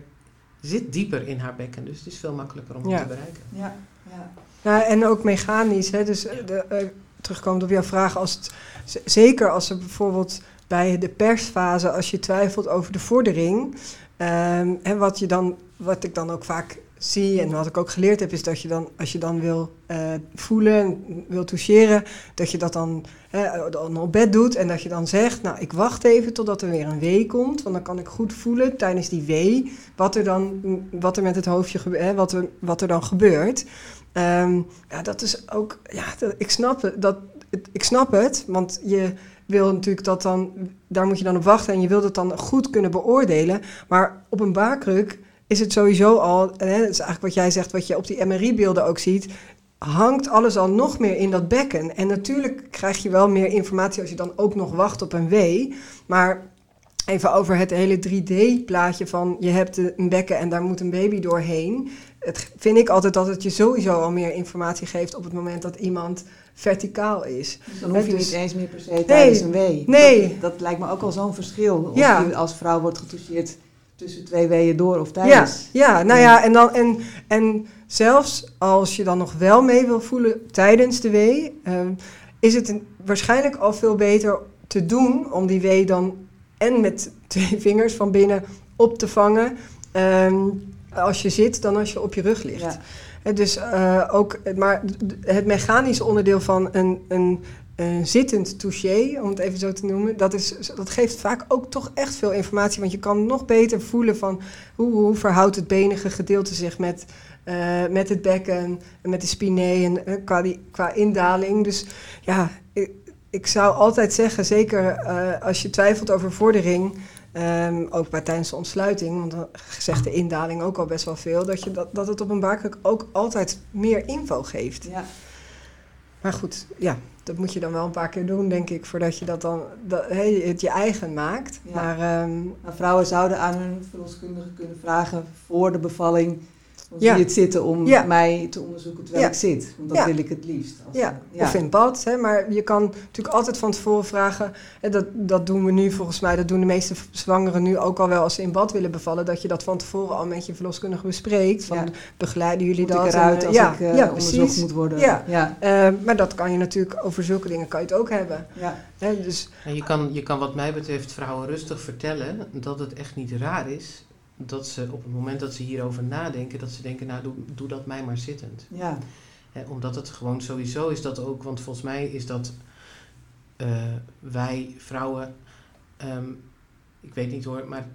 zit dieper in haar bekken. Dus het is veel makkelijker om Ja. te bereiken. Ja, ja. Nou, en ook mechanisch. Hè? Dus de, eh, terugkomend op jouw vraag, als het, zeker als er bijvoorbeeld bij de persfase, als je twijfelt over de vordering, ehm, en wat, je dan, wat ik dan ook vaak zie en wat ik ook geleerd heb, is dat je dan, als je dan wil eh, voelen, wil toucheren, dat je dat dan, dan op bed doet en dat je dan zegt, nou, ik wacht even totdat er weer een wee komt, want dan kan ik goed voelen tijdens die wee wat er dan, wat er met het hoofdje gebeurt, wat er, wat er dan gebeurt. Ehm, ja, dat is ook, ja, ik snap het, dat, ik snap het, want je wil natuurlijk dat dan, daar moet je dan op wachten en je wilt het dan goed kunnen beoordelen. Maar op een baarkruk is het sowieso al, en hè, dat is eigenlijk wat jij zegt, wat je op die MRI-beelden ook ziet, hangt alles al nog meer in dat bekken. En natuurlijk krijg je wel meer informatie als je dan ook nog wacht op een wee. Maar even over het hele 3D-plaatje van je hebt een bekken en daar moet een baby doorheen. Het vind ik altijd dat het je sowieso al meer informatie geeft op het moment dat iemand verticaal is. Dus dan hoef je Dus- niet eens meer per se tijdens een wee. Nee. Dat, dat lijkt me ook al zo'n verschil. Of Ja. je als vrouw wordt getoucheerd tussen twee weeën door of Ja, tijdens. ja, nou ja, en, dan, en, en zelfs als je dan nog wel mee wil voelen tijdens de wee, ehm, is het een- waarschijnlijk al veel beter te doen om die wee dan en met twee vingers van binnen op te vangen ehm, als je zit dan als je op je rug ligt. Ja. Dus ook, maar het mechanische onderdeel van een, een, een zittend touché, om het even zo te noemen, dat, is, dat geeft vaak ook toch echt veel informatie. Want je kan nog beter voelen van hoe, hoe verhoudt het benige gedeelte zich met, eh, met het bekken en met de spinee en eh, qua, indaling. Dus ja, ik, ik zou altijd zeggen, zeker als je twijfelt over vordering. Ehm, ook bij tijdens de ontsluiting, want dan zegt de indaling ook al best wel veel, dat, je dat, dat het op een baarkruk ook altijd meer info geeft. Ja. Maar goed, ja, dat moet je dan wel een paar keer doen, denk ik, voordat je dat dan dat, hey, het je eigen maakt. Ja. Maar ehm, Maar vrouwen zouden aan hun verloskundige kunnen vragen voor de bevalling. Hoe Ja. zie je het zitten om Ja. mij te onderzoeken terwijl Ja. ik zit? Want dat Ja. wil ik het liefst. Als ja, ja. of in bad. Hè, maar je kan natuurlijk altijd van tevoren vragen. En dat, dat doen we nu volgens mij. Dat doen de meeste zwangeren nu ook al wel als ze in bad willen bevallen. Dat je dat van tevoren al met je verloskundige bespreekt. Van, Ja. Begeleiden jullie Moet dat? ik eruit En, als ja, ik eh, ja, onderzocht moet worden? Ja. ja. Eh, maar dat kan je natuurlijk, over zulke dingen kan je het ook hebben. ja. Hè, dus En je kan, je kan wat mij betreft vrouwen rustig vertellen dat het echt niet raar is dat ze op het moment dat ze hierover nadenken, dat ze denken, nou doe, doe dat mij maar zittend. ja. Omdat het gewoon sowieso is dat ook, want volgens mij is dat eh, wij vrouwen, ehm, ik weet niet hoor, maar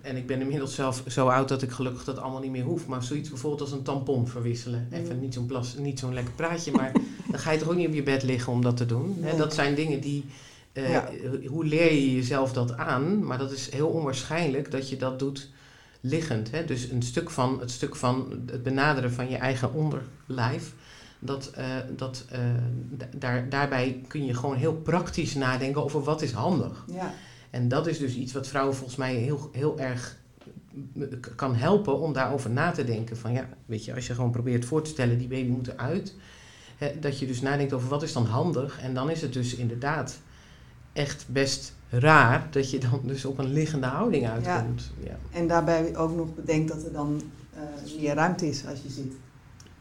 en ik ben inmiddels zelf zo oud dat ik gelukkig dat allemaal niet meer hoef, maar zoiets bijvoorbeeld als een tampon verwisselen. Even niet zo'n plas, niet zo'n lekker praatje, maar dan ga je toch ook niet op je bed liggen om dat te doen. Nee. Dat zijn dingen die, eh, Ja. hoe leer je jezelf dat aan? Maar dat is heel onwaarschijnlijk dat je dat doet liggend. Hè? Dus een stuk van, het stuk van het benaderen van je eigen onderlijf. Dat, eh, dat, eh, da- daar, daarbij kun je gewoon heel praktisch nadenken over wat is handig. ja. En dat is dus iets wat vrouwen volgens mij heel, heel erg k- kan helpen om daarover na te denken. Van ja, weet je, als je gewoon probeert voor te stellen, die baby moet eruit. Hè, dat je dus nadenkt over wat is dan handig. En dan is het dus inderdaad echt best raar dat je dan dus op een liggende houding uitkomt. Ja, En daarbij ook nog bedenkt dat er dan eh, meer ruimte is als je zit.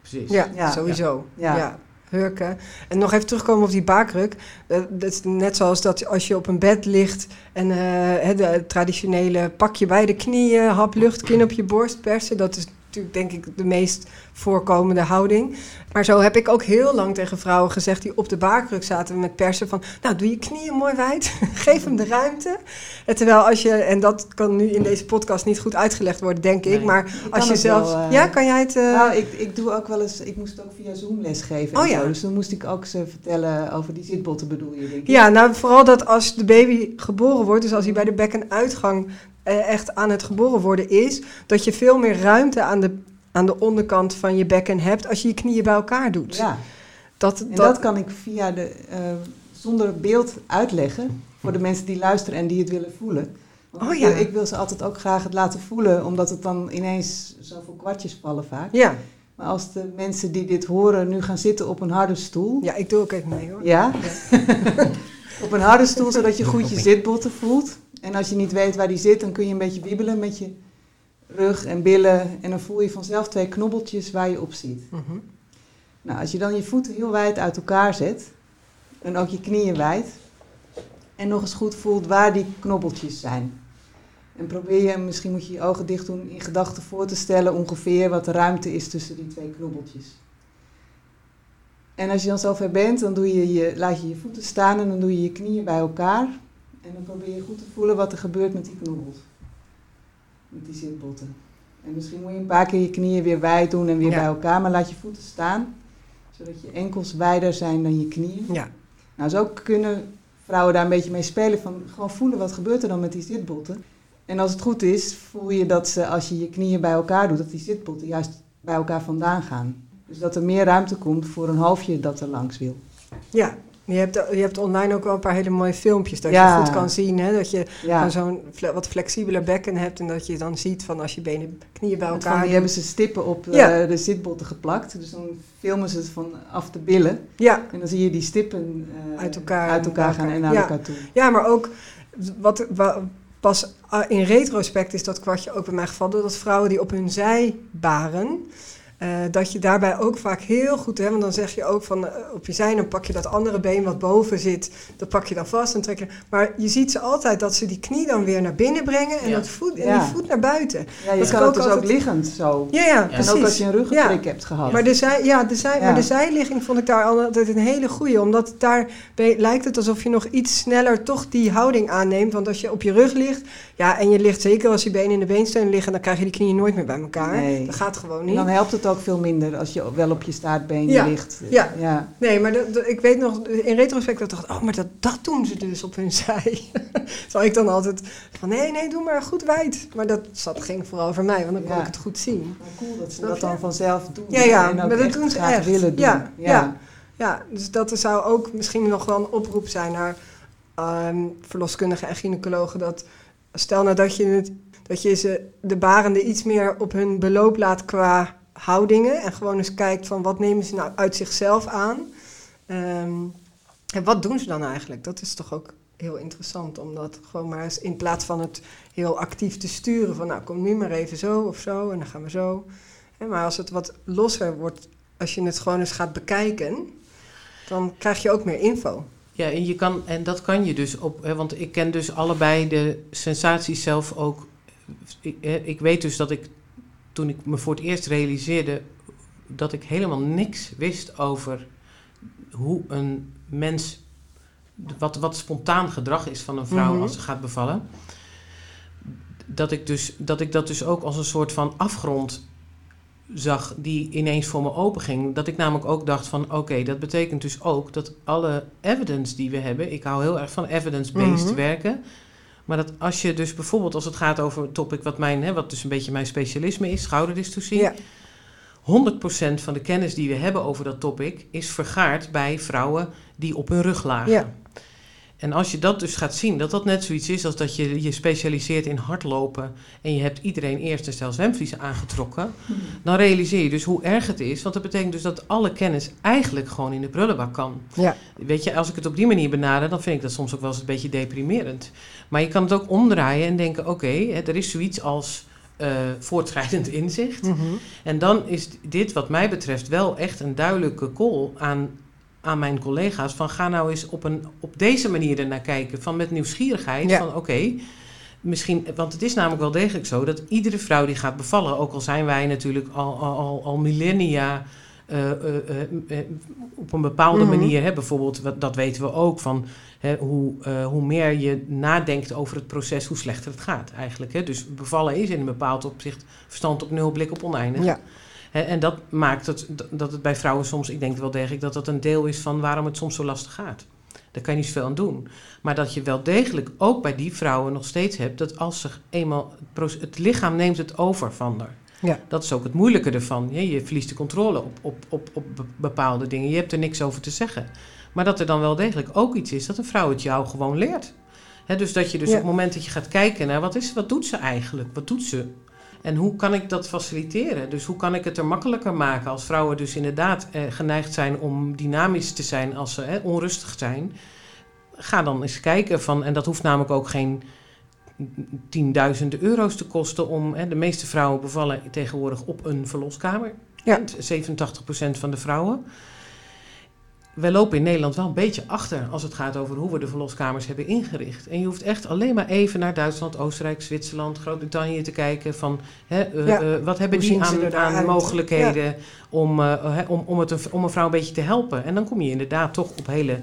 precies. ja, Ja. sowieso. Ja. Ja. Hurken. En nog even terugkomen op die baakruk. Eh, Dat is net zoals dat als je op een bed ligt en eh, hè, de traditionele pak je bij de knieën, hap lucht, kin op je borst persen. Dat is natuurlijk denk ik de meest voorkomende houding. Maar zo heb ik ook heel lang tegen vrouwen gezegd die op de baarkruk zaten met persen van... Nou, doe je knieën mooi wijd, geef hem de ruimte. En terwijl als je, en dat kan nu in deze podcast niet goed uitgelegd worden, denk ik. Maar als je zelf... wel, eh, ja, kan jij het... eh, Nou, ik, ik doe ook wel eens, ik moest ook via Zoom les geven. Oh ja. zo. Dus dan moest ik ook ze vertellen over die zitbotten bedoel je, denk ik. Ja, nou vooral dat als de baby geboren wordt, dus als hij bij de bekkenuitgang eh, echt aan het geboren worden is, dat je veel meer ruimte aan de, aan de onderkant van je bekken hebt als je je knieën bij elkaar doet. Ja, Dat, en dat, dat, kan ik via de, eh, zonder beeld uitleggen voor de mensen die luisteren en die het willen voelen. Want Oh ik, ja. wil, ik wil ze altijd ook graag het laten voelen, omdat het dan ineens zoveel kwartjes vallen vaak. ja. Maar als de mensen die dit horen nu gaan zitten op een harde stoel, ja, ik doe ook even mee hoor. Ja. Op een harde stoel, zodat je goed je zitbotten voelt. En als je niet weet waar die zit, dan kun je een beetje wiebelen met je rug en billen. En dan voel je vanzelf twee knobbeltjes waar je op zit. Mhm. Nou, als je dan je voeten heel wijd uit elkaar zet. En ook je knieën wijd. En nog eens goed voelt waar die knobbeltjes zijn. En probeer je, misschien moet je je ogen dicht doen, in gedachten voor te stellen ongeveer wat de ruimte is tussen die twee knobbeltjes. En als je dan zover bent, dan doe je je, laat je je voeten staan en dan doe je je knieën bij elkaar. En dan probeer je goed te voelen wat er gebeurt met die knobbels. Met die zitbotten. En misschien moet je een paar keer je knieën weer wijd doen en weer Ja. bij elkaar, maar laat je voeten staan. Zodat je enkels wijder zijn dan je knieën. Ja. Nou, zo kunnen vrouwen daar een beetje mee spelen. Van gewoon voelen wat gebeurt er dan met die zitbotten. En als het goed is, voel je dat ze, als je je knieën bij elkaar doet, dat die zitbotten juist bij elkaar vandaan gaan. Dus dat er meer ruimte komt voor een hoofdje dat er langs wil. ja. Je hebt, je hebt online ook wel een paar hele mooie filmpjes dat Ja. je goed kan zien. Hè? Dat je Ja, zo'n fle- wat flexibeler bekken hebt en dat je dan ziet van als je benen, knieën bij elkaar van die hebben ze stippen op eh, Ja. de zitbotten geplakt. Dus dan filmen ze het van af de billen. Ja, En dan zie je die stippen eh, Uit elkaar uit elkaar gaan en naar elkaar toe. Ja, maar ook wat, wa- pas ah, in retrospect is dat kwartje ook bij mij gevallen. Dat vrouwen die op hun zij baren, eh, dat je daarbij ook vaak heel goed, hè, want dan zeg je ook van eh, op je zij, dan pak je dat andere been wat boven zit, dat pak je dan vast en trek je. Maar je ziet ze altijd dat ze die knie dan weer naar binnen brengen en, Ja. dat voet, en Ja. die voet naar buiten. Ja, je Dat kan het dus ook ook liggend zo. Ja, ja, En precies. En ook als je een ruggenprik Ja. hebt gehad. Maar de, zij, ja, de, zij, maar de zijligging vond ik daar altijd een hele goeie. Omdat daar lijkt het alsof je nog iets sneller toch die houding aanneemt. Want als je op je rug ligt, ja, en je ligt zeker als je benen in de beensteun liggen, dan krijg je die knieën nooit meer bij elkaar. Nee. Dat gaat gewoon En niet. dan helpt het ook veel minder als je wel op je staartbeen Ja. ligt. Ja. ja. Nee, maar ik weet nog, in retrospect dat ik dacht, oh, maar dat, dat doen ze dus op hun zij. Zal ik dan altijd van, nee, nee, doe maar goed wijd. Maar dat zat, ging vooral voor mij, want dan kon ik het goed zien. Maar cool dat ze dat dan vanzelf doen. Ja, ja, en ook maar dat doen ze echt. willen doen. Ja, ja. Ja, dus dat zou ook misschien nog wel een oproep zijn naar ehm, verloskundigen en gynaecologen. Dat stel nou dat je, het, dat je ze, de barenden iets meer op hun beloop laat qua houdingen. En gewoon eens kijkt van wat nemen ze nou uit zichzelf aan. Ehm, en wat doen ze dan eigenlijk? Dat is toch ook heel interessant. Om dat gewoon maar eens in plaats van het heel actief te sturen. Van nou kom nu maar even zo of zo en dan gaan we zo. Maar als het wat losser wordt, als je het gewoon eens gaat bekijken, dan krijg je ook meer info. Ja, en, je kan, en dat kan je dus op, hè, want ik ken dus allebei de sensaties zelf ook. Ik, ik weet dus dat ik toen ik me voor het eerst realiseerde dat ik helemaal niks wist over hoe een mens, wat, wat spontaan gedrag is van een vrouw Mhm. als ze gaat bevallen. Dat ik, dus, dat ik dat dus ook als een soort van afgrond zag die ineens voor me open ging. Dat ik namelijk ook dacht van oké, dat betekent dus ook dat alle evidence die we hebben, ik hou heel erg van evidence-based Mhm. werken. Maar dat als je dus bijvoorbeeld als het gaat over een topic wat, mijn, hè, wat dus een beetje mijn specialisme is, schouderdystocie. Ja, 100% van de kennis die we hebben over dat topic is vergaard bij vrouwen die op hun rug lagen. Ja. En als je dat dus gaat zien, dat dat net zoiets is als dat je je specialiseert in hardlopen en je hebt iedereen eerst een stel zwemvliezen aangetrokken, dan realiseer je dus hoe erg het is. Want dat betekent dus dat alle kennis eigenlijk gewoon in de prullenbak kan. ja. Weet je, als ik het op die manier benader, dan vind ik dat soms ook wel eens een beetje deprimerend. Maar je kan het ook omdraaien en denken: oké, hè, er is zoiets als eh, voortschrijdend inzicht. Mhm. En dan is dit, wat mij betreft, wel echt een duidelijke call aan, aan mijn collega's: van ga nou eens op, een, op deze manier ernaar kijken, van met nieuwsgierigheid. Ja. Van oké. Misschien, want het is namelijk wel degelijk zo dat iedere vrouw die gaat bevallen, ook al zijn wij natuurlijk al, al, al, millennia eh, eh, eh, op een bepaalde Mhm. manier, hè, bijvoorbeeld, wat- dat weten we ook, van hè, hoe, hoe meer je nadenkt over het proces, hoe slechter het gaat eigenlijk. Hè. Dus bevallen is in een bepaald opzicht verstand op nul, blik op oneindig. ja. En dat maakt het, dat het bij vrouwen soms, ik denk wel degelijk dat dat een deel is van waarom het soms zo lastig gaat. Daar kan je niet zoveel aan doen. Maar dat je wel degelijk ook bij die vrouwen nog steeds hebt dat als zich eenmaal het, lichaam neemt het over van haar. Ja. Dat is ook het moeilijke ervan. Je, je verliest de controle op, op, op, op be- bepaalde dingen. Je hebt er niks over te zeggen. Maar dat er dan wel degelijk ook iets is dat een vrouw het jou gewoon leert. Dus dat je dus Ja. op het moment dat je gaat kijken naar wat, is, wat doet ze eigenlijk? Wat doet ze? En hoe kan ik dat faciliteren? Dus hoe kan ik het er makkelijker maken als vrouwen dus inderdaad eh, geneigd zijn om dynamisch te zijn als ze eh, onrustig zijn? Ga dan eens kijken van, en dat hoeft namelijk ook geen tienduizenden euro's te kosten om, de meeste vrouwen bevallen tegenwoordig op een verloskamer. Ja. 87% van de vrouwen. Wij lopen in Nederland wel een beetje achter als het gaat over hoe we de verloskamers hebben ingericht. En je hoeft echt alleen maar even naar Duitsland, Oostenrijk, Zwitserland, Groot-Brittannië te kijken van hè, eh, Ja. eh, wat hebben Hoe die aan, aan mogelijkheden om, eh, hè, om, om, het een, om een vrouw een beetje te helpen. En dan kom je inderdaad toch op hele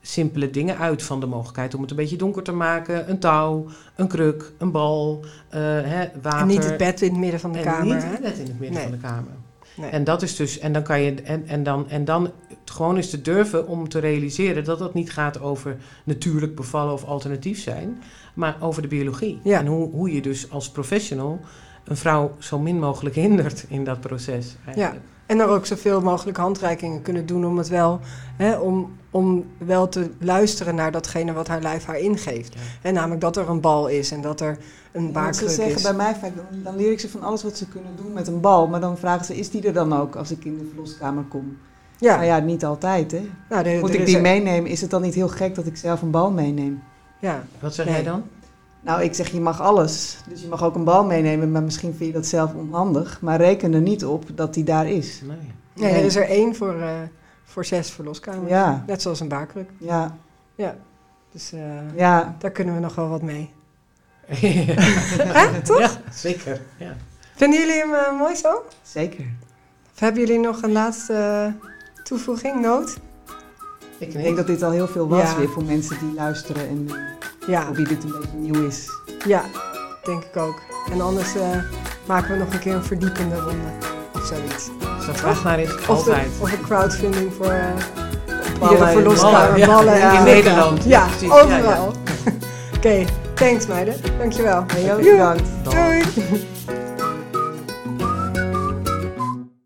simpele dingen uit van de mogelijkheid om het een beetje donker te maken. Een touw, een kruk, een bal, hè, water. En niet het bed in het midden van de En kamer. niet hè? het bed in het midden Nee. van de kamer. Nee. En dat is dus, en dan kan je, en, en, dan, en dan gewoon eens te durven om te realiseren dat het niet gaat over natuurlijk bevallen of alternatief zijn, maar over de biologie. Ja. En hoe, hoe je dus als professional een vrouw zo min mogelijk hindert in dat proces. Eigenlijk. En er ook zoveel mogelijk handreikingen kunnen doen om het wel, hè, om, om wel te luisteren naar datgene wat haar lijf haar ingeeft. Ja. En namelijk dat er een bal is en dat er een Ja, baarkruk ze zeggen is. bij mij vaak, dan, dan leer ik ze van alles wat ze kunnen doen met een bal. Maar dan vragen ze, is die er dan ook als ik in de verloskamer kom? Ja, Nou ja, niet altijd hè. nou, Moet ik die meenemen? Is het dan niet heel gek dat ik zelf een bal meeneem? Ja, Wat zeg Nee. jij dan? Nou, ik zeg je mag alles. Dus je mag ook een bal meenemen, maar misschien vind je dat zelf onhandig. Maar reken er niet op dat die daar is. Nee. nee, er is er één voor, eh, voor zes verloskamers. Ja, Net zoals een baarkruk. ja, Dus eh, ja. daar kunnen we nog wel wat mee. Hè, toch? Ja, zeker. Ja. Vinden jullie hem eh, mooi zo? Zeker. Of hebben jullie nog een laatste toevoeging, Noot? Ik, Ik denk dat dit al heel veel was Ja. weer voor mensen die luisteren en eh, Ja, voor wie dit een beetje nieuw is. ja, denk ik ook. En anders eh, maken we nog een keer een verdiepende ronde of zoiets. Als er vraag naar is, Of, de, altijd. of een crowdfunding voor uh, Ballen en verloskamer, ballen, ja. ballen en Ja. In. Nederland. Ja, precies. Ja, ja. overal. Oké, thanks meiden. Dankjewel. Heel Joe. bedankt. Dan- Doei.